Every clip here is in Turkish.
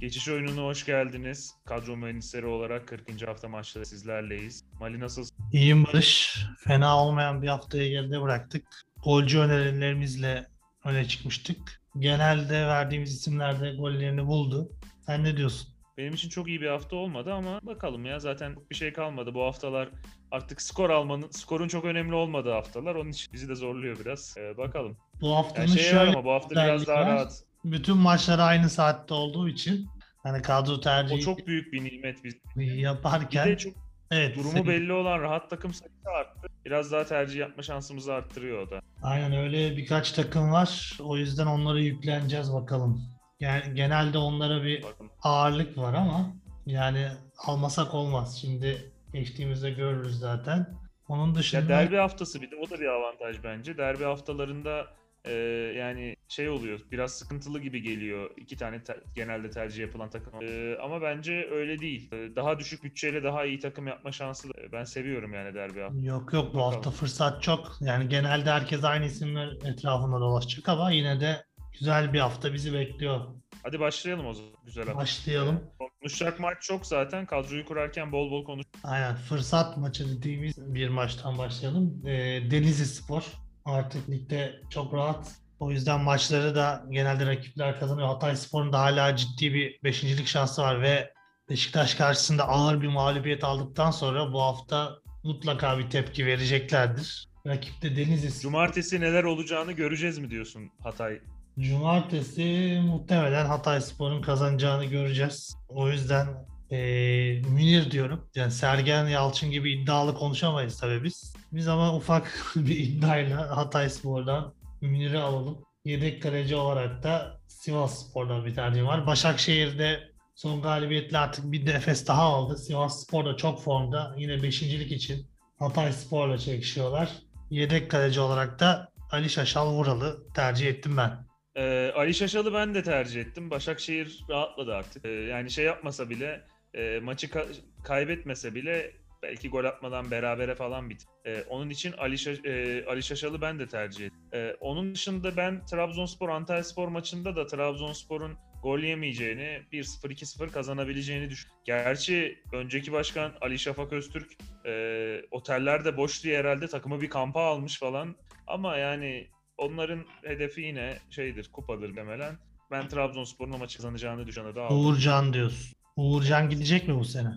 Geçiş oyununa hoş geldiniz. Kadro mühendisleri olarak 40. hafta maçları sizlerleyiz. Mali nasılsın? İyiyim Barış. Fena olmayan bir haftayı geride bıraktık. Golcü önerilerimizle öne çıkmıştık. Genelde verdiğimiz isimler de gollerini buldu. Sen ne diyorsun? Benim için çok iyi bir hafta olmadı ama bakalım ya zaten bir şey kalmadı. Bu haftalar artık skor almanın, skorun çok önemli olmadığı haftalar. Onun için bizi de zorluyor biraz. Ee, bakalım. Bu haftanın Yani şey şöyle ama bu hafta biraz daha var. rahat. Bütün maçlar aynı saatte olduğu için hani kadro O tercihi çok büyük bir nimet biz. Bir yaparken de çok evet durumu senin- belli olan rahat takım sayısı arttı. Biraz daha tercih yapma şansımızı arttırıyor o da. Aynen öyle birkaç takım var. O yüzden onlara yükleneceğiz bakalım. Yani genelde onlara bir Bakın. ağırlık var ama yani almasak olmaz. Şimdi geçtiğimizde görürüz zaten. Onun dışında Ya derbi haftası bir de o da bir avantaj bence. Derbi haftalarında e, yani şey oluyor biraz sıkıntılı gibi geliyor iki tane te- genelde tercih yapılan takım. E, ama bence öyle değil. E, daha düşük bütçeyle daha iyi takım yapma şansı da- ben seviyorum yani derbi hafta. yok yok bu hafta fırsat çok. Yani genelde herkes aynı isimler etrafında dolaşacak ama yine de güzel bir hafta bizi bekliyor. Hadi başlayalım o zaman. Güzel hafta. Başlayalım. Konuşacak maç çok zaten. Kadroyu kurarken bol bol konuş. Aynen fırsat maçı dediğimiz bir maçtan başlayalım. Ee, Denizli Spor artık ligde çok rahat. O yüzden maçları da genelde rakipler kazanıyor. Hatay Spor'un da hala ciddi bir beşincilik şansı var ve Beşiktaş karşısında ağır bir mağlubiyet aldıktan sonra bu hafta mutlaka bir tepki vereceklerdir. Rakipte Denizli Spor. Cumartesi neler olacağını göreceğiz mi diyorsun Hatay? Cumartesi muhtemelen Hatay Spor'un kazanacağını göreceğiz. O yüzden eee Münir diyorum. Yani Sergen Yalçın gibi iddialı konuşamayız tabii biz. Biz ama ufak bir iddiayla Hatay Spor'dan Münir'i alalım. Yedek kaleci olarak da Sivas Spor'dan bir tercihim var. Başakşehir'de son galibiyetle artık bir nefes daha aldı. Sivas Spor da çok formda. Yine beşincilik için Hatay Spor'la çekişiyorlar. Yedek kaleci olarak da Ali Şaşal Vuralı tercih ettim ben. Ee, Ali Şaşal'ı ben de tercih ettim. Başakşehir rahatladı artık. Ee, yani şey yapmasa bile, e, maçı ka- kaybetmese bile belki gol atmadan berabere falan bit. Ee, onun için Ali, Şa- e, Ali Şaşal'ı ben de tercih ettim. Ee, onun dışında ben Trabzonspor Antalyaspor maçında da Trabzonspor'un gol yemeyeceğini, 1-0 2-0 kazanabileceğini düşün. Gerçi önceki başkan Ali Şafak Öztürk e, otellerde boş diye herhalde takımı bir kampa almış falan. Ama yani onların hedefi yine şeydir, kupadır demelen. Ben Trabzonspor'un o maçı kazanacağını düşünüyorum. Uğurcan diyorsun. Uğurcan gidecek mi bu sene?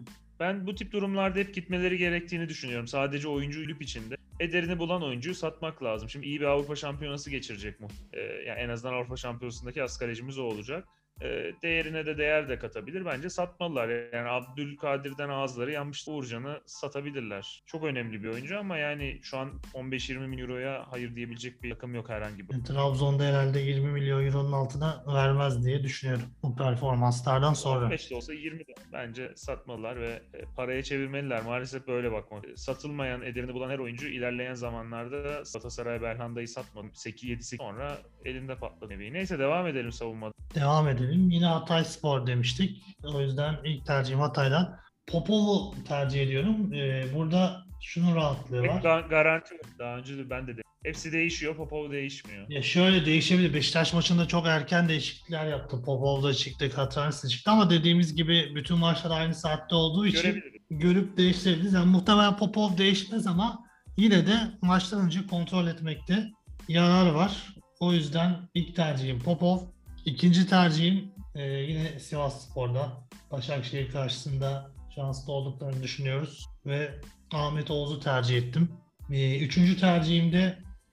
Ben bu tip durumlarda hep gitmeleri gerektiğini düşünüyorum. Sadece oyuncu ülüp içinde. Ederini bulan oyuncuyu satmak lazım. Şimdi iyi bir Avrupa Şampiyonası geçirecek mu? Ee, yani en azından Avrupa Şampiyonası'ndaki asgarecimiz o olacak. Ee, değerine de değer de katabilir. Bence satmalılar. Yani Abdülkadir'den ağızları yanmış Uğurcan'ı satabilirler. Çok önemli bir oyuncu ama yani şu an 15-20 milyon euroya hayır diyebilecek bir takım yok herhangi bir. Trabzon'da herhalde 20 milyon euronun altına vermez diye düşünüyorum bu performanslardan sonra. 15 de olsa 20 de bence satmalılar ve e, paraya çevirmeliler. Maalesef böyle bakmak. Satılmayan, ederini bulan her oyuncu ilerleyen zamanlarda Galatasaray Belhanda'yı satmadı. 8-7 sonra elinde patladı. Neyse devam edelim savunmada. Devam edelim. Yine Hatay Spor demiştik. O yüzden ilk tercihim Hatay'dan. Popov'u tercih ediyorum. Ee, burada şunun rahatlığı var. ga- garanti daha önce de ben de dedim. Hepsi değişiyor, Popov değişmiyor. Ya şöyle değişebilir. Beşiktaş maçında çok erken değişiklikler yaptı. Popov da çıktı, Katranis de çıktı ama dediğimiz gibi bütün maçlar aynı saatte olduğu için görüp değiştirebiliriz. Yani muhtemelen Popov değişmez ama yine de maçtan önce kontrol etmekte yarar var. O yüzden ilk tercihim Popov. İkinci tercihim e, yine Sivas Spor'da. Başakşehir karşısında şanslı olduklarını düşünüyoruz. Ve Ahmet Oğuz'u tercih ettim. E, üçüncü tercihim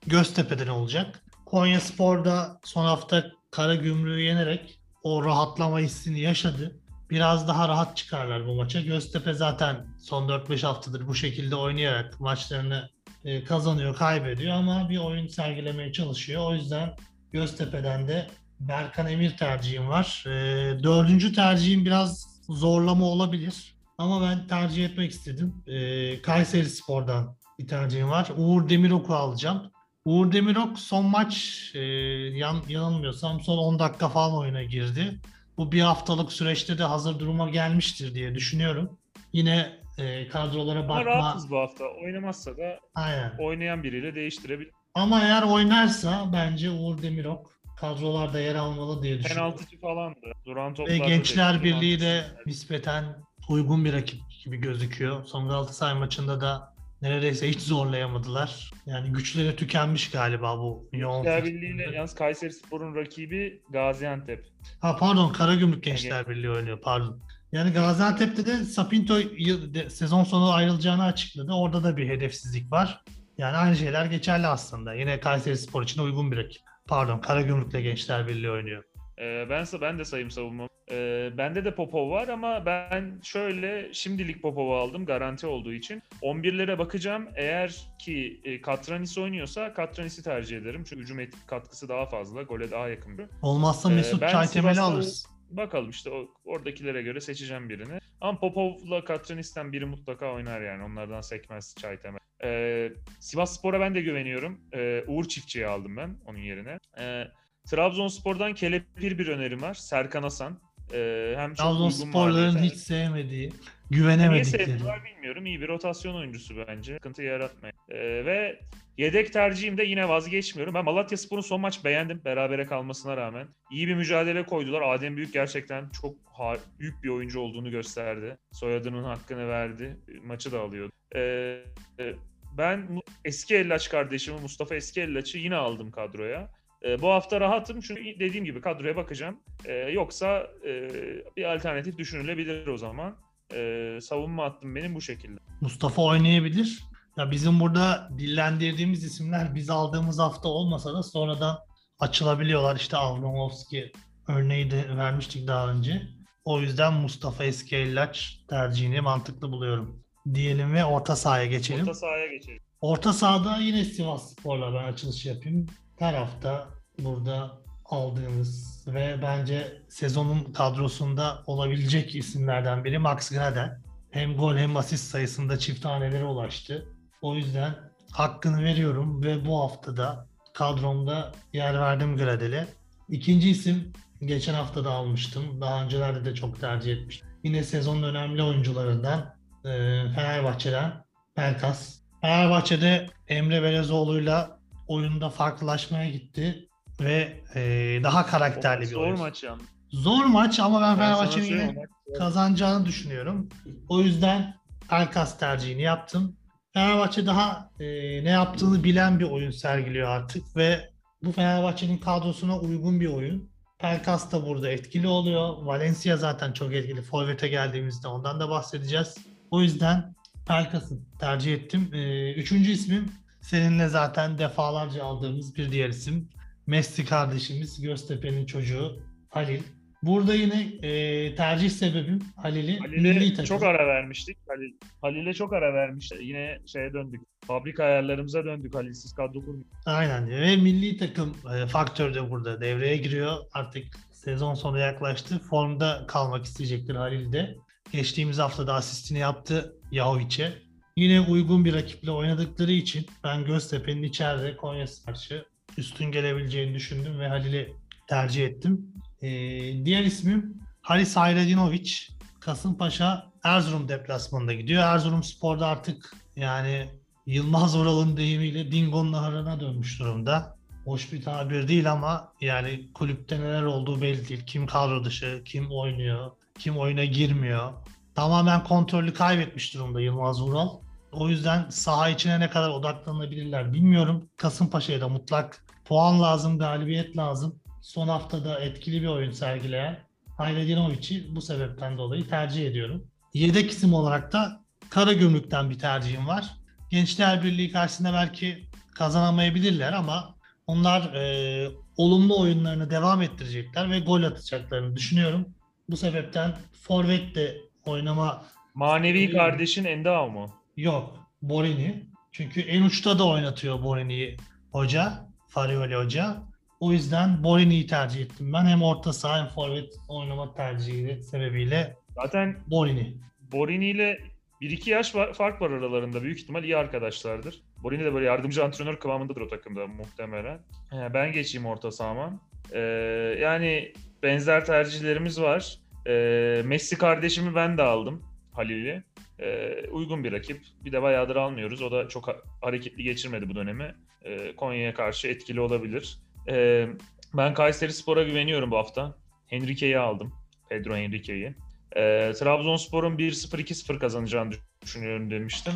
de Göztepe'den olacak. Konya Spor'da son hafta Karagümrük'ü yenerek o rahatlama hissini yaşadı biraz daha rahat çıkarlar bu maça. Göztepe zaten son 4-5 haftadır bu şekilde oynayarak maçlarını e, kazanıyor, kaybediyor ama bir oyun sergilemeye çalışıyor. O yüzden Göztepe'den de Berkan Emir tercihim var. E, dördüncü tercihim biraz zorlama olabilir. Ama ben tercih etmek istedim. E, Kayseri Spor'dan bir tercihim var. Uğur Demirok'u alacağım. Uğur Demirok son maç e, yan, yanılmıyorsam son 10 dakika falan oyuna girdi bu bir haftalık süreçte de hazır duruma gelmiştir diye düşünüyorum. Yine e, kadrolara Ama bakma. rahatız bu hafta. Oynamazsa da Aynen. oynayan biriyle değiştirebilir. Ama eğer oynarsa bence Uğur Demirok kadrolarda yer almalı diye düşünüyorum. Penaltıcı falandı. Duran Ve Gençler Birliği de nispeten uygun bir rakip gibi gözüküyor. Son Galatasaray maçında da neredeyse hiç zorlayamadılar. Yani güçleri tükenmiş galiba bu yoğun Gençler. Birliği'yle yalnız Kayseri Spor'un rakibi Gaziantep. Ha pardon Karagümrük Gençler Birliği oynuyor pardon. Yani Gaziantep'te de Sapinto sezon sonu ayrılacağını açıkladı. Orada da bir hedefsizlik var. Yani aynı şeyler geçerli aslında. Yine Kayseri Spor için uygun bir rakip. Pardon Karagümrük'le Gençler Birliği oynuyor. Ee, ben ben de sayım savunmam. Ee, bende de Popov var ama ben şöyle şimdilik Popov'u aldım garanti olduğu için. 11'lere bakacağım. Eğer ki e, Katranis oynuyorsa Katranis'i tercih ederim. Çünkü hücum etki katkısı daha fazla. Gole daha yakın bir. Olmazsa Ee, Mesut ben Çaytemel'i alırız. Bakalım işte o, oradakilere göre seçeceğim birini. Ama Popov'la Katranis'ten biri mutlaka oynar yani. Onlardan sekmez Çaytemel. Ee, Sivas Spor'a ben de güveniyorum. Ee, Uğur Çiftçi'yi aldım ben onun yerine. Ee, Trabzonspor'dan kelepir bir önerim var. Serkan Hasan. Ee, hem Trabzonsporların hiç sevmediği, Niye güvenemedikleri. sevdiler bilmiyorum. İyi bir rotasyon oyuncusu bence. Sıkıntı yaratmıyor. Ee, ve yedek tercihim de yine vazgeçmiyorum. Ben Malatya Spor'un son maç beğendim. Berabere kalmasına rağmen. İyi bir mücadele koydular. Adem Büyük gerçekten çok büyük bir oyuncu olduğunu gösterdi. Soyadının hakkını verdi. Maçı da alıyordu. Ee, e, ben eski Ellaç kardeşimi Mustafa Eski Ellaç'ı yine aldım kadroya. Ee, bu hafta rahatım çünkü dediğim gibi kadroya bakacağım. Ee, yoksa e, bir alternatif düşünülebilir o zaman. Ee, savunma hattım benim bu şekilde. Mustafa oynayabilir. Ya bizim burada dillendirdiğimiz isimler biz aldığımız hafta olmasa da sonradan açılabiliyorlar. İşte Avramovski örneği de vermiştik daha önce. O yüzden Mustafa Eskellaç tercihini mantıklı buluyorum. Diyelim ve orta sahaya geçelim. Orta sahaya geçelim. Orta sahada yine Sivas Spor'la ben açılış yapayım. Her hafta burada aldığımız ve bence sezonun kadrosunda olabilecek isimlerden biri Max Gradel. Hem gol hem asist sayısında çift hanelere ulaştı. O yüzden hakkını veriyorum ve bu haftada kadromda yer verdim Gradel'e. İkinci isim geçen hafta da almıştım. Daha öncelerde de çok tercih etmiştim. Yine sezonun önemli oyuncularından e, Fenerbahçe'den Pelkas. Fenerbahçe'de Emre Belezoğlu'yla oyunda farklılaşmaya gitti ve e, daha karakterli bir Zor oyun. maç yalnız. Zor maç ama ben Ben Fenerbahçe'nin zor. kazanacağını düşünüyorum. O yüzden Pelkas tercihini yaptım. Fenerbahçe daha e, ne yaptığını bilen bir oyun sergiliyor artık ve bu Fenerbahçe'nin kadrosuna uygun bir oyun. Pelkas da burada etkili oluyor. Valencia zaten çok etkili. Forvet'e geldiğimizde ondan da bahsedeceğiz. O yüzden Pelkas'ı tercih ettim. E, üçüncü ismim seninle zaten defalarca aldığımız bir diğer isim. Messi kardeşimiz Göztepe'nin çocuğu Halil. Burada yine e, tercih sebebim Halil'i Halil'e çok ara vermiştik. Halil, Halil'e çok ara vermiştik. Yine şeye döndük. Fabrika ayarlarımıza döndük. Halilsiz kadro kurmuyor. Aynen ve milli takım e, faktörü de burada devreye giriyor. Artık sezon sonu yaklaştı. Formda kalmak isteyecektir Halil de. Geçtiğimiz hafta da asistini yaptı Yahovic'e. Yine uygun bir rakiple oynadıkları için ben Göztepe'nin içeride Konya'ya karşı üstün gelebileceğini düşündüm ve Halil'i tercih ettim. E, diğer ismim Halis Hayredinovic. Kasımpaşa Erzurum deplasmanında gidiyor. Erzurum Spor'da artık yani Yılmaz Vural'ın deyimiyle Dingo'nun ahırına dönmüş durumda. Hoş bir tabir değil ama yani kulüpte neler olduğu belli değil. Kim kadro dışı, kim oynuyor, kim oyuna girmiyor. Tamamen kontrolü kaybetmiş durumda Yılmaz Vural. O yüzden saha içine ne kadar odaklanabilirler bilmiyorum. Kasımpaşa'ya da mutlak puan lazım, galibiyet lazım. Son haftada etkili bir oyun sergileyen Hayredinoviç'i bu sebepten dolayı tercih ediyorum. Yedek isim olarak da Karagümrük'ten bir tercihim var. Gençler Birliği karşısında belki kazanamayabilirler ama onlar e, olumlu oyunlarını devam ettirecekler ve gol atacaklarını düşünüyorum. Bu sebepten forvet de oynama Manevi Öyle kardeşin Endao mu? Yok. Borini. Çünkü en uçta da oynatıyor Borini'yi hoca. Farioli hoca. O yüzden Borini'yi tercih ettim ben. Hem orta saha hem forvet oynama tercihi sebebiyle Zaten Borini. Borini ile 1-2 yaş var- fark var aralarında. Büyük ihtimal iyi arkadaşlardır. Borini de böyle yardımcı antrenör kıvamındadır o takımda muhtemelen. Ee, Ben geçeyim orta sahama. Ee, yani benzer tercihlerimiz var. Ee, Messi kardeşimi ben de aldım. Halil'i. Ee, uygun bir rakip. Bir de bayağıdır almıyoruz. O da çok ha- hareketli geçirmedi bu dönemi. Ee, Konya'ya karşı etkili olabilir. Ee, Ben Kayseri Spor'a güveniyorum bu hafta. Henrique'yi aldım. Pedro Henrique'yi. Ee, Trabzonspor'un 1-0-2-0 kazanacağını düşünüyorum demiştim.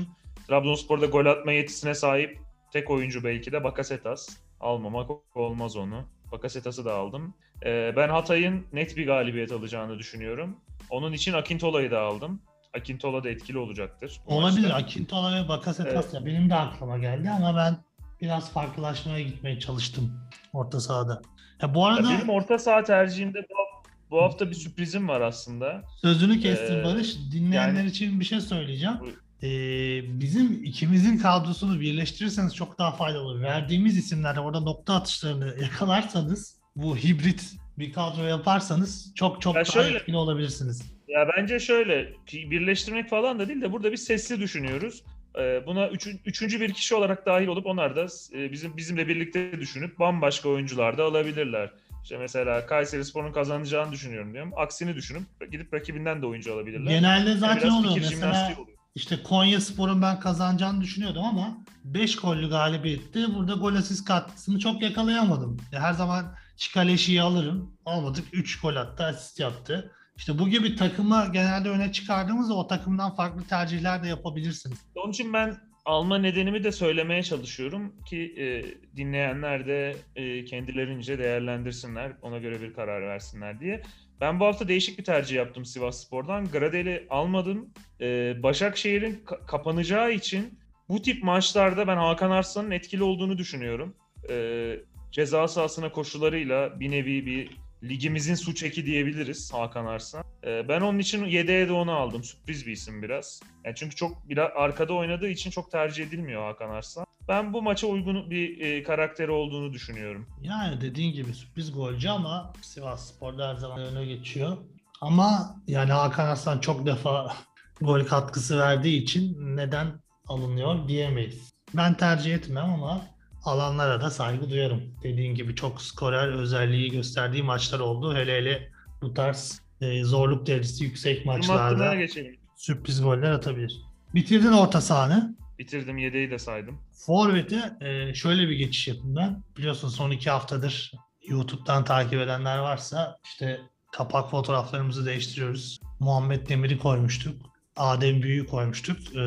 Trabzonspor'da gol atma yetisine sahip tek oyuncu belki de Bakasetas. Almamak olmaz onu. Bakasetas'ı da aldım. Ee, ben Hatay'ın net bir galibiyet alacağını düşünüyorum. Onun için Akintola'yı da aldım. Akintola da etkili olacaktır. Olabilir. maçta. Akintola ve Bakasetas Evet. ya benim de aklıma geldi ama ben biraz farklılaşmaya gitmeye çalıştım orta sahada. Ya bu Ya arada benim orta saha tercihimde bu, bu hafta bir sürprizim var aslında. sözünü kestim Ee, Barış. Dinleyenler yani- için bir şey söyleyeceğim. Buyur. Ee, bizim ikimizin kadrosunu birleştirirseniz çok daha faydalı olur. Verdiğimiz isimlerde orada nokta atışlarını yakalarsanız bu hibrit bir kadro yaparsanız çok çok Ya daha şöyle- etkili olabilirsiniz. Ya bence şöyle birleştirmek falan da değil de burada bir sesli düşünüyoruz. Ee, Buna üçün- üçüncü bir kişi olarak dahil olup onlar da e, bizim bizimle birlikte düşünüp bambaşka oyuncular da alabilirler. İşte mesela Kayseri Spor'un kazanacağını düşünüyorum diyorum. Aksini düşünüp gidip rakibinden de oyuncu alabilirler. Genelde Yani zaten biraz oluyor. Mesela oluyor. İşte Konya Spor'un ben kazanacağını düşünüyordum ama 5 gollü galibiyette burada gol asist katkısını çok yakalayamadım. Ya Her zaman Çikaleşi'yi alırım. Almadık 3 gol attı, asist yaptı. İşte bu gibi takımı genelde öne çıkardığımızda o takımdan farklı tercihler de yapabilirsiniz. Onun için ben alma nedenimi de söylemeye çalışıyorum ki e, dinleyenler de e, kendilerince değerlendirsinler, ona göre bir karar versinler diye. Ben bu hafta değişik bir tercih yaptım Sivas Spor'dan. Gradel'i almadım. E, Başakşehir'in ka- kapanacağı için bu tip maçlarda ben Hakan Arslan'ın etkili olduğunu düşünüyorum. E, ceza sahasına koşularıyla bir nevi bir ligimizin suç eki diyebiliriz Hakan Arslan. E, ben onun için yedeğe de onu aldım. Sürpriz bir isim biraz. Yani çünkü çok biraz arkada oynadığı için çok tercih edilmiyor Hakan Arslan. Ben bu maça uygun bir e, karakteri olduğunu düşünüyorum. Yani dediğin gibi sürpriz golcü ama Sivas Spor'da her zaman öne geçiyor. Ama yani Hakan Aslan çok defa gol katkısı verdiği için neden alınıyor diyemeyiz. Ben tercih etmem ama alanlara da saygı duyarım. Dediğin gibi çok skorer özelliği gösterdiği maçlar oldu. Hele hele bu tarz e, zorluk derecesi yüksek Maçlarda... sürpriz goller atabilir. Bitirdin orta sahanı. Bitirdim yedeği de saydım. Forvet'e e, şöyle bir geçiş yapayım ben. Biliyorsun son iki haftadır YouTube'dan takip edenler varsa işte kapak fotoğraflarımızı değiştiriyoruz. Muhammed Demir'i koymuştuk. Adem Büyük'ü koymuştuk. E,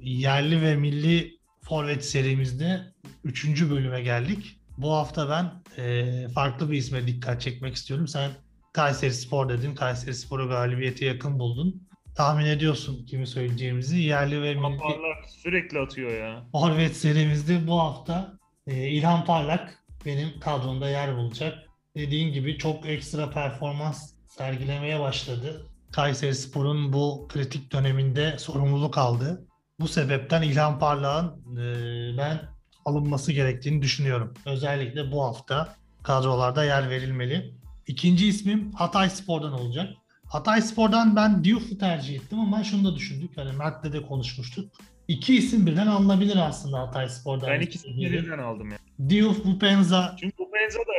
yerli ve milli forvet serimizde 3. bölüme geldik. Bu hafta ben e, farklı bir isme dikkat çekmek istiyorum. Sen Kayseri Spor dedin. Kayseri Spor'u galibiyete yakın buldun. Tahmin ediyorsun kimi söyleyeceğimizi. Yerli ve milli Kaparlar sürekli atıyor ya. Forvet serimizde bu hafta e, İlhan Parlak benim kadromda yer bulacak. Dediğin gibi çok ekstra performans sergilemeye başladı. Kayseri Spor'un bu kritik döneminde sorumluluk aldı. Bu sebepten İlhan Parlak'ın e, ben alınması gerektiğini düşünüyorum. Özellikle bu hafta kadrolarda yer verilmeli. İkinci ismim Hatay Spor'dan olacak. Hatay Spor'dan ben Diouf'u tercih ettim ama şunu da düşündük. Hani Mert'le de konuşmuştuk. İki isim birden alınabilir aslında Hatay Spor'dan. Ben ikisini birden aldım ya. Diouf, Bupenza. Çünkü bu Benza da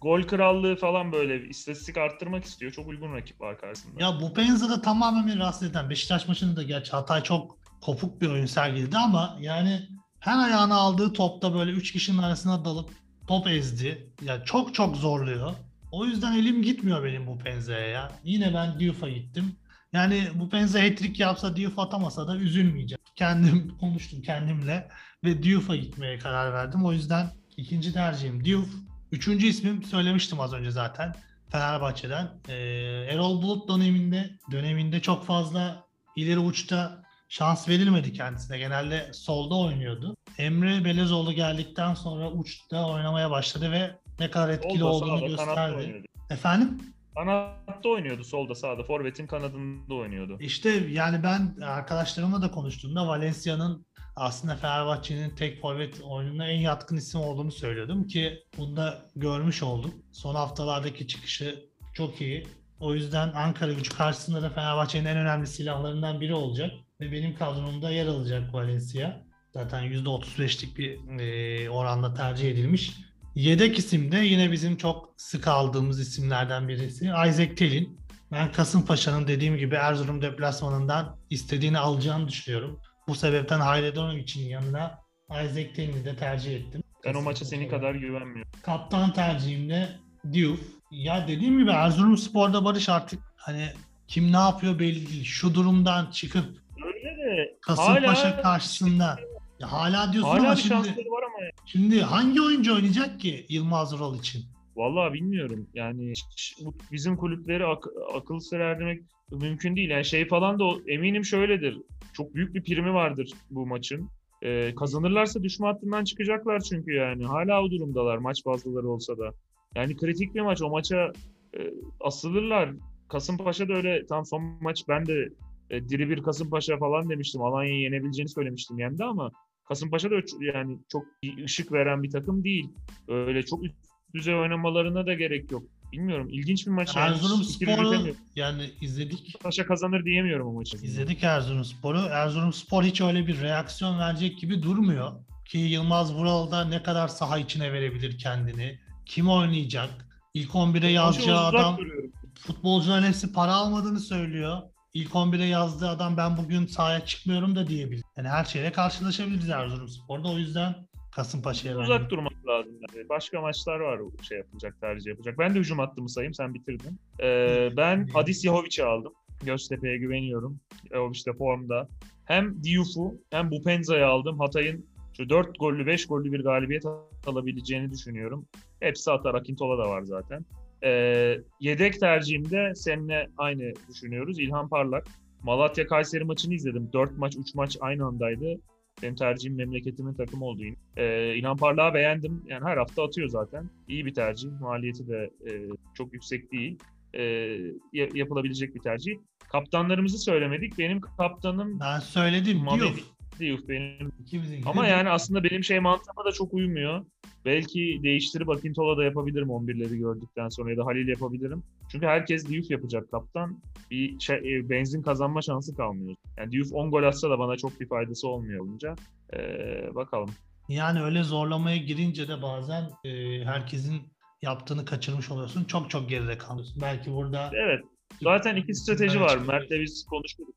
gol krallığı falan böyle bir istatistik arttırmak istiyor. Çok uygun rakip var karşısında. Ya Bupenza da tamamen rahatsız eden. Beşiktaş maçında da gerçi Hatay çok kopuk bir oyun sergiledi ama yani her ayağına aldığı topta böyle üç kişinin arasına dalıp top ezdi. Ya çok çok zorluyor. O yüzden elim gitmiyor benim bu Penza'ya ya. Yine ben Diouf'a gittim. Yani bu Penza hat-trick yapsa Diouf atamasa da üzülmeyeceğim. Kendim konuştum kendimle ve Diouf'a gitmeye karar verdim. O yüzden ikinci tercihim Diouf. Üçüncü ismim söylemiştim az önce zaten. Fenerbahçe'den. Ee, Erol Bulut döneminde döneminde çok fazla ileri uçta şans verilmedi kendisine. Genelde solda oynuyordu. Emre Belezoğlu geldikten sonra uçta oynamaya başladı ve ne kadar etkili Solda, olduğunu sağda, gösterdi. Efendim? Kanatta oynuyordu solda sağda. Forvet'in kanadında oynuyordu. İşte yani ben arkadaşlarımla da konuştuğumda Valencia'nın aslında Fenerbahçe'nin tek forvet oyununa en yatkın isim olduğunu söylüyordum ki bunu da görmüş olduk. Son haftalardaki çıkışı çok iyi. O yüzden Ankara gücü karşısında da Fenerbahçe'nin en önemli silahlarından biri olacak. Ve benim kadromda yer alacak Valencia. Zaten %35'lik bir e, oranda tercih edilmiş. Yedek isim de yine bizim çok sık aldığımız isimlerden birisi. Isaac Telin. Ben Kasımpaşa'nın dediğim gibi Erzurum deplasmanından istediğini alacağını düşünüyorum. Bu sebepten Hayredonovic'in yanına Isaac Telin'i de tercih ettim. Ben o maça senin kadar güvenmiyorum. Kaptan tercihimde Diouf. Ya dediğim gibi Erzurumspor'da Barış artık hani kim ne yapıyor belli değil. Şu durumdan çıkıp De Kasımpaşa hala, karşısında ya hala diyorsun hala ama şimdi, var ama ya. şimdi hangi oyuncu oynayacak ki Yılmaz Vural için? Vallahi bilmiyorum. Yani bizim kulüpleri ak- akıl sır erdirmek mümkün değil. Yani şey falan da o- eminim şöyledir. Çok büyük bir primi vardır bu maçın. Ee, kazanırlarsa düşme hattından çıkacaklar çünkü yani. Hala o durumdalar maç bazıları olsa da. Yani kritik bir maç. O maça e, asılırlar. Kasımpaşa da öyle tam son maç ben de e, diri bir Kasımpaşa falan demiştim. Alanya'yı yenebileceğini söylemiştim yendi ama Kasımpaşa da yani çok ışık veren bir takım değil. Öyle çok üst düzey oynamalarına da gerek yok. Bilmiyorum. ilginç bir maç. yani. Fikir Erzurumspor'u yürütemiyorum. yani izledik. Kasımpaşa kazanır diyemiyorum o maçı. İzledik Erzurumspor'u. Erzurumspor hiç öyle bir reaksiyon verecek gibi durmuyor. Ki Yılmaz Vural da ne kadar saha içine verebilir kendini. Kim oynayacak? İlk 11'e yazacağı adam duruyorum. futbolcuların hepsi para almadığını söylüyor. İlk 11'e yazdığı adam ben bugün sahaya çıkmıyorum da diyebilir. Yani her şeyle karşılaşabiliriz Erzurumspor'da. O yüzden Kasımpaşa'ya Uzak ben durmak lazım. Yani. Başka maçlar var şey yapılacak, tercih yapacak. Ben de hücum hattımı sayayım, sen bitirdin. Ee, ben Adis Yahovic'i aldım. Göztepe'ye güveniyorum. Yahovic de formda. Hem Diouf'u hem Bupenza'yı aldım. Hatay'ın şu 4 gollü 5 gollü bir galibiyet alabileceğini düşünüyorum. Hepsi atar. Akintola da var zaten. Ee, yedek tercihimde seninle aynı düşünüyoruz. İlhan Parlak. Malatya Kayseri maçını izledim. 4 maç 3 maç aynı andaydı. Benim tercihim memleketimin takımı oldu yine. Ee, İlhan Parlak'ı beğendim. Yani her hafta atıyor zaten. İyi bir tercih. Maliyeti de e, çok yüksek değil. Ya- yapılabilecek bir tercih. Kaptanlarımızı söylemedik. Benim kaptanım Ben söyledim Mami Diouf. Diouf benim. İkimizin Ama yani aslında benim şey mantığıma da çok uymuyor. Belki değiştirip Akintola da yapabilirim 11'leri gördükten sonra ya da Halil yapabilirim. Çünkü herkes Diouf yapacak kaptan. Bir şey, e, benzin kazanma şansı kalmıyor. Yani Diouf 10 gol atsa da bana çok bir faydası olmuyor olunca. Ee, bakalım. Yani öyle zorlamaya girince de bazen e, herkesin yaptığını kaçırmış oluyorsun. Çok çok geride kalıyorsun. Belki burada Evet. Zaten iki strateji var. Mert'le biz konuştuk.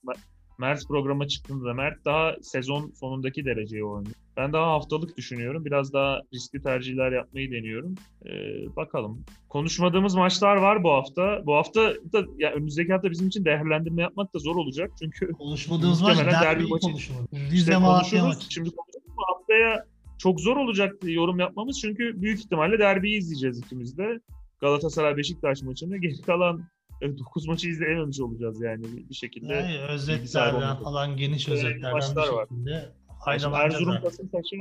Mer- Mert programa çıktığında Mert daha sezon sonundaki dereceye oynuyor. Ben daha haftalık düşünüyorum. Biraz daha riskli tercihler yapmayı deniyorum. Ee, bakalım. Konuşmadığımız maçlar var bu hafta. Bu hafta da ya önümüzdeki hafta bizim için değerlendirme yapmak da zor olacak. Çünkü konuşmadığımız maç derbi maçı. konuşmadık. işte konuşuruz. Şimdi konuşuruz haftaya çok zor olacak yorum yapmamız. Çünkü büyük ihtimalle derbiyi izleyeceğiz ikimiz de. Galatasaray Beşiktaş maçını. Geri kalan 9 maçı izleyememiş olacağız yani bir şekilde. Yani özetlerden falan geniş özetlerden maçlar bir var. şekilde Yani faydalanacağız. Erzurum. Kasımpaşa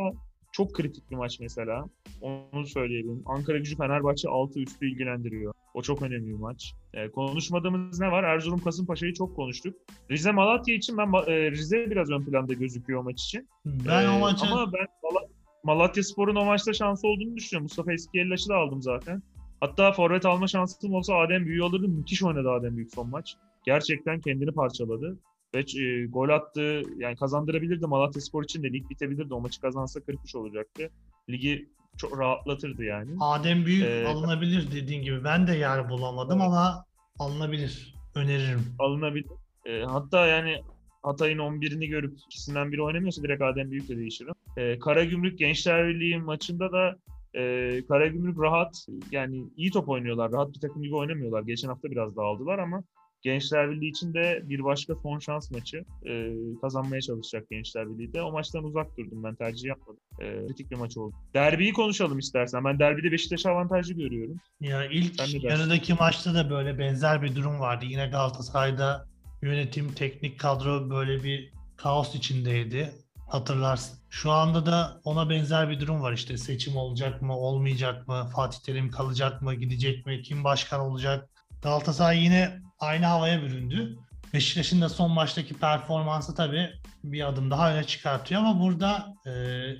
çok kritik bir maç mesela. Onu söyleyelim. Ankara Gücü Fenerbahçe 6 üstü ilgilendiriyor. O çok önemli bir maç. Ee, konuşmadığımız ne var? Erzurum Kasımpaşa'yı çok konuştuk. Rize Malatya için ben e, Rize biraz ön planda gözüküyor o maç için. Ben Ee, o maçı Ama ben Mala- Malatya Spor'un o maçta şansı olduğunu düşünüyorum. Mustafa Eskiyellaç'ı da aldım zaten. Hatta forvet alma şansım olsa Adem Büyük'ü alırdım. Müthiş oynadı Adem Büyük son maç. Gerçekten kendini parçaladı. Ve e, gol attı. Yani kazandırabilirdi Malatya Spor için de lig bitebilirdi. O maçı kazansa 43 olacaktı. Ligi çok rahatlatırdı yani. Adem Büyük Ee, alınabilir dediğin gibi. Ben de yer bulamadım Evet. ama alınabilir. Öneririm. Alınabilir. E, hatta yani Hatay'ın 11'ini görüp ikisinden biri oynamıyorsa direkt Adem Büyük'le değişirim. E, Karagümrük Gençler Birliği maçında da e, Karagümrük rahat yani iyi top oynuyorlar. Rahat bir takım gibi oynamıyorlar. Geçen hafta biraz dağıldılar ama Gençler Birliği için de bir başka son şans maçı. E, kazanmaya çalışacak Gençler Birliği de. O maçtan uzak durdum ben. Tercih yapmadım. E, kritik bir maç oldu. Derbiyi konuşalım istersen. Ben derbide Beşiktaş avantajı görüyorum. Ya ilk yarıdaki maçta da böyle benzer bir durum vardı. Yine Galatasaray'da yönetim, teknik kadro böyle bir kaos içindeydi. Hatırlarsın. Şu anda da ona benzer bir durum var işte. Seçim olacak mı, olmayacak mı? Fatih Terim kalacak mı, gidecek mi? Kim başkan olacak? Galatasaray yine aynı havaya büründü. Beşiktaş'ın da son maçtaki performansı tabii bir adım daha öne çıkartıyor ama burada e,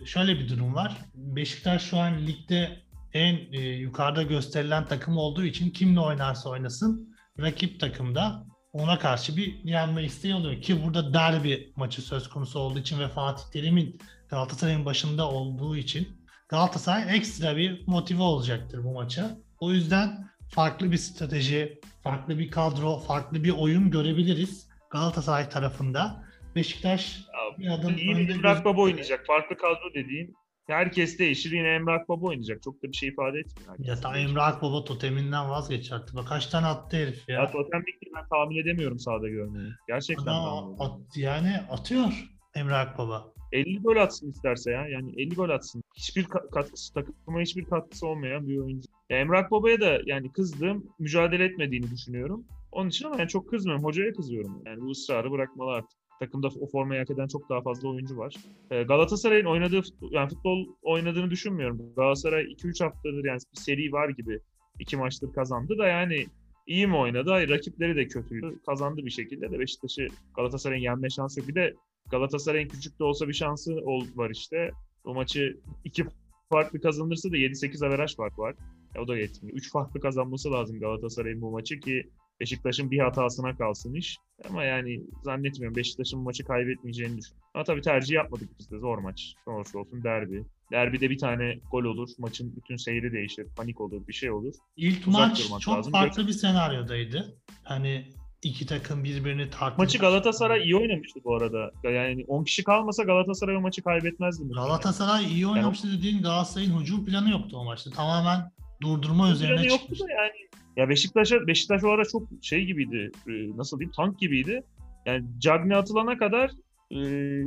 şöyle bir durum var. Beşiktaş şu an ligde en e, yukarıda gösterilen takım olduğu için kimle oynarsa oynasın rakip takımda ona karşı bir yenme isteği oluyor ki burada derbi maçı söz konusu olduğu için ve Fatih Terim'in Galatasaray'ın başında olduğu için Galatasaray ekstra bir motive olacaktır bu maça. O yüzden farklı bir strateji, farklı bir kadro, farklı bir oyun görebiliriz Galatasaray tarafında. Beşiktaş bir adım İyi önde bir oynayacak. Farklı kadro dediğin Herkes değişir. Yine Emre Akbaba oynayacak. Çok da bir şey ifade etmiyor. Herkes Ya ta değişir. Emre Akbaba toteminden vazgeç artık. Bak kaç tane attı herif ya. Ya totem Big'i ben tahmin edemiyorum sahada görmeyi. Gerçekten edemiyorum. at- yani atıyor Emre Akbaba. 50 gol atsın isterse ya. Yani 50 gol atsın. Hiçbir ka- katkısı, takıma hiçbir katkısı olmayan bir oyuncu. Ya Emre Akbaba'ya da yani kızdığım mücadele etmediğini düşünüyorum. Onun için ama yani çok kızmıyorum. Hocaya kızıyorum. Yani bu ısrarı bırakmalı artık. Takımda o formayı hak eden çok daha fazla oyuncu var. Ee, Galatasaray'ın oynadığı yani futbol oynadığını düşünmüyorum. Galatasaray 2-3 haftadır yani bir seri var gibi. iki maçtır kazandı da yani iyi mi oynadı? Hayır rakipleri de kötüydü. Kazandı bir şekilde de Beşiktaş'ı Galatasaray'ın yenme şansı. Bir de Galatasaray'ın küçük de olsa bir şansı var işte. O maçı iki farklı kazanırsa da 7-8 averaj fark var. Ya o da yetmiyor. 3 farklı kazanması lazım Galatasaray'ın bu maçı ki Beşiktaş'ın bir hatasına kalsın iş. Ama yani zannetmiyorum Beşiktaş'ın maçı kaybetmeyeceğini düşünüyorum. Ama tabii tercih yapmadık biz de zor maç. Olursa olsun derbi. Derbide bir tane gol olur. Maçın bütün seyri değişir. Panik olur. Bir şey olur. İlk Uzak maç çok lazım. farklı bir senaryodaydı. Hani iki takım birbirini tartıştı. Maçı Galatasaray iyi oynamıştı bu arada. Yani 10 kişi kalmasa Galatasaray maçı kaybetmezdi. Galatasaray iyi oynamıştı dediğin Galatasaray'ın hücum planı yoktu o maçta. Tamamen durdurma üzerine Planı yoktu çıkmış. da yani. Ya Beşiktaş'a Beşiktaş o ara çok şey gibiydi. e, Nasıl diyeyim? Tank gibiydi. Yani Cagney atılana kadar e,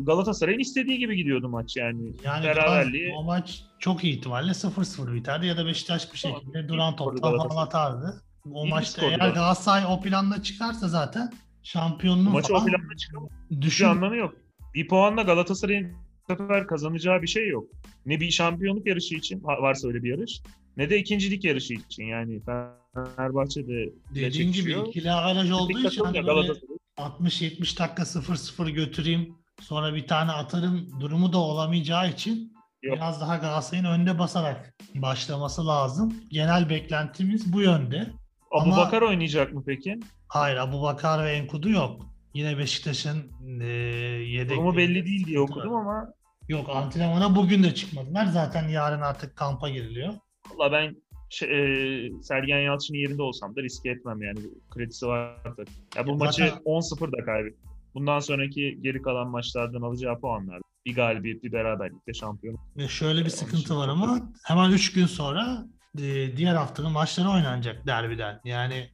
Galatasaray'ın istediği gibi gidiyordu maç yani. Yani Beraberliği o maç çok iyi ihtimalle 0-0 biterdi ya da Beşiktaş bir Tamam. şekilde İyi duran bir toptan falan atardı. O İyi bir maçta eğer Galatasaray. O planda çıkarsa zaten şampiyonluğu maçı o falan planda çıkamaz. Hiçbir düşün. anlamı yok. Bir puanla Galatasaray'ın sefer kazanacağı bir şey yok. Ne bir şampiyonluk yarışı için varsa öyle bir yarış ne de ikincilik yarışı için. Yani Fenerbahçe'de Dediğin gibi ikili averaj olduğu için hani ya, böyle Galatasaray. 60-70 dakika 0-0 götüreyim sonra bir tane atarım durumu da olamayacağı için Yok. biraz daha Galatasaray'ın önde basarak başlaması lazım. Genel beklentimiz bu yönde. Abu Ama- Bakar oynayacak mı peki? Hayır Abu Bakar ve Enkudu yok. Yine Beşiktaş'ın e, yedek. Durumu belli değil diye okudum ama Yok antrenmana bugün de çıkmadılar. Zaten yarın artık kampa giriliyor. Valla ben şey, e, Sergen Yalçın'ın yerinde olsam da riske etmem yani. Kredisi var da. Ya bu Ya maçı zaten- 10-0 da kaybet. Bundan sonraki geri kalan maçlardan alacağı puanlar. Bir galibiyet, bir beraberlikle şampiyon. Ve şöyle bir sıkıntı var ama hemen 3 gün sonra e, diğer haftanın maçları oynanacak derbiden. Yani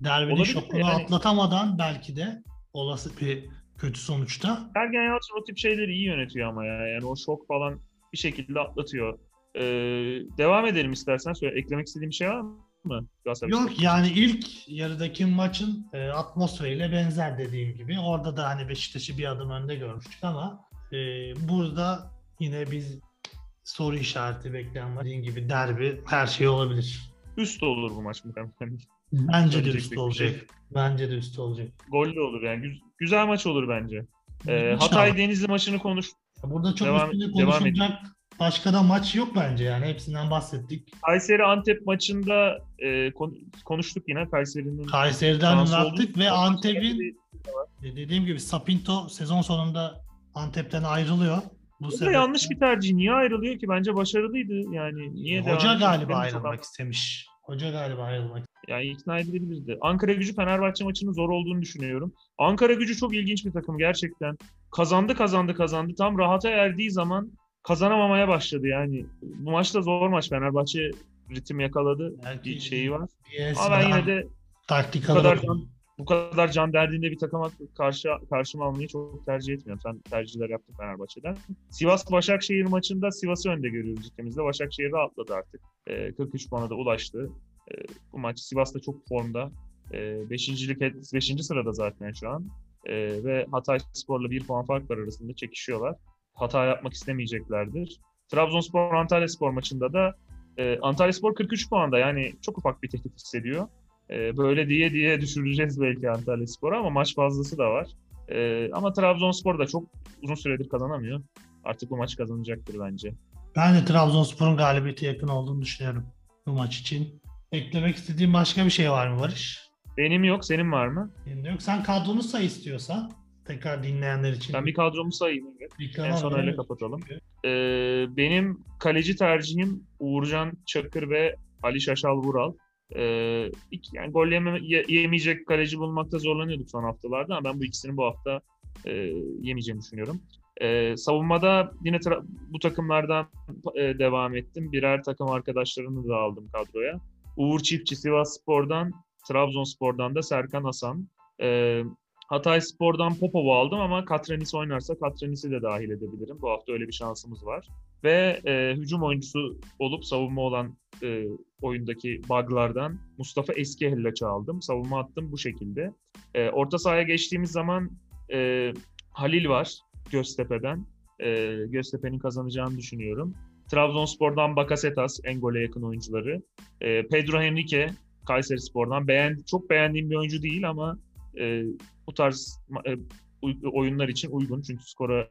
derbinin Olabilir şokunu yani. atlatamadan belki de olası bir kötü sonuçta Sergen Yalçın o tip şeyleri iyi yönetiyor ama ya. Yani o şok falan bir şekilde atlatıyor. Ee, devam edelim istersen. Söyle, eklemek istediğim bir şey var mı? Yok yani ilk yarıdaki maçın e, atmosferiyle benzer dediğim gibi. Orada da hani Beşiktaş'ı bir adım önde görmüştük ama e, burada yine biz soru işareti bekleyen. Dediğim gibi derbi her şey olabilir. Üst olur bu maç muhtemelen. Bence de pek bir olacak. şey. Bence de üstü olacak. Gollü olur yani. Güz- güzel maç olur bence. Ee. Hatay Denizli maçını konuş. Burada çok Devam- üstüne devam konuşulacak başka da maç yok bence yani. Hepsinden bahsettik. Kayseri Antep maçında e, kon- konuştuk yine Kayseri'nin Kayseri'den şansı attık olduğu- ve Antep'in e, dediğim gibi Sapinto sezon sonunda Antep'ten ayrılıyor. Bu sebepten- yanlış bir tercih. Niye ayrılıyor ki? Bence başarılıydı. Yani niye devam Hoca ediyor? galiba ayrılmak istemiş. Hoca galiba ayrılmak. Yani ikna edilebilirdi. Ankara gücü Fenerbahçe maçının zor olduğunu düşünüyorum. Ankara gücü çok ilginç bir takım gerçekten. Kazandı kazandı kazandı. Tam rahata erdiği zaman kazanamamaya başladı yani. Bu maçta zor maç. Fenerbahçe ritim yakaladı. Belki Bir şeyi var. bir Ama ben yine de taktik bu kadar can, bu kadar can derdinde bir takıma karşı karşıma almayı çok tercih etmiyorum. Sen tercihler yaptın Fenerbahçe'den. Sivas Başakşehir maçında Sivas'ı önde görüyoruz ikimizde. Başakşehir rahatladı artık. Ee, 43 puana da ulaştı. Ee, bu maç Sivas da çok formda. Ee, beşincilik, beşinci sırada zaten şu an. Ee, ve Hatay Spor'la bir puan fark var arasında çekişiyorlar. Hata yapmak istemeyeceklerdir. Trabzonspor Antalya Spor maçında da e, Antalya Spor 43 puanda yani çok ufak bir tehdit hissediyor. E, böyle diye diye düşüreceğiz belki Antalya Spor'u ama maç fazlası da var. E, ama Trabzonspor da çok uzun süredir kazanamıyor. Artık bu maç kazanacaktır bence. Ben de Trabzonspor'un galibiyete yakın olduğunu düşünüyorum bu maç için. Eklemek istediğin başka bir şey var mı Barış? Benim yok, senin var mı? Benim de yok. Sen kadronu say istiyorsan. Tekrar dinleyenler için. Ben bir kadromu sayayım. Evet. ekrana En son öyle kapatalım. E, benim kaleci tercihim Uğurcan Çakır ve Ali Şaşal Vural. E, iki- yani gol yeme, ye- yemeyecek kaleci bulmakta zorlanıyorduk son haftalarda ama ben bu ikisini bu hafta e, yemeyeceğini düşünüyorum. E, savunmada yine tra- bu takımlardan e, devam ettim. Birer takım arkadaşlarını da aldım kadroya. Uğur Çiftçi Sivas Spor'dan, Trabzonspor'dan da Serkan Hasan. E, Hatay Spor'dan Popov'u aldım ama Katranis oynarsa Katranis'i de dahil edebilirim. Bu hafta öyle bir şansımız var. Ve e, hücum oyuncusu olup savunma olan e, oyundaki buglardan Mustafa Eskihell'e aldım. Savunma attım bu şekilde. E, orta sahaya geçtiğimiz zaman e, Halil var Göztepe'den. E, Göztepe'nin kazanacağını düşünüyorum. Trabzonspor'dan Bakasetas en gole yakın oyuncuları. E, Pedro Henrique Kayseri Spor'dan beğen, çok beğendiğim bir oyuncu değil ama e, bu tarz e, oyunlar için uygun çünkü skora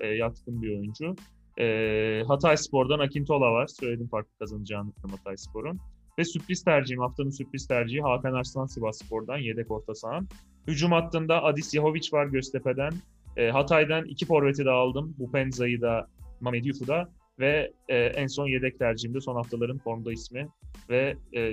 e, yatkın bir oyuncu. E, Hatay Spor'dan Akintola var. Söyledim farklı kazanacağını Hatay Spor'un. Ve sürpriz tercihim, haftanın sürpriz tercihi Hakan Arslan Sivas Spor'dan yedek orta sahan. Hücum hattında Adis Yahovic var Göztepe'den. E, Hatay'dan iki forveti de aldım. Bupenza'yı da Mamed Yuf'u da. Ve e, en son yedek tercihimde son haftaların formda ismi. Ve e,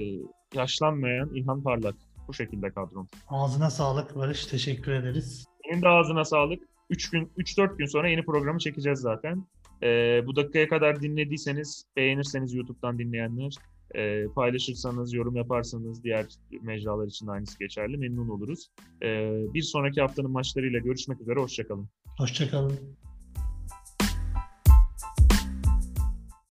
yaşlanmayan İlhan Parlak. Bu şekilde kadrom. Ağzına sağlık Barış. Teşekkür ederiz. Senin de ağzına sağlık. 3 gün 3-4 gün sonra yeni programı çekeceğiz zaten. Ee, bu dakikaya kadar dinlediyseniz, beğenirseniz YouTube'dan dinleyenler, e, paylaşırsanız, yorum yaparsanız diğer mecralar için de aynısı geçerli. Memnun oluruz. Ee, bir sonraki haftanın maçlarıyla görüşmek üzere. Hoşçakalın. Hoşçakalın.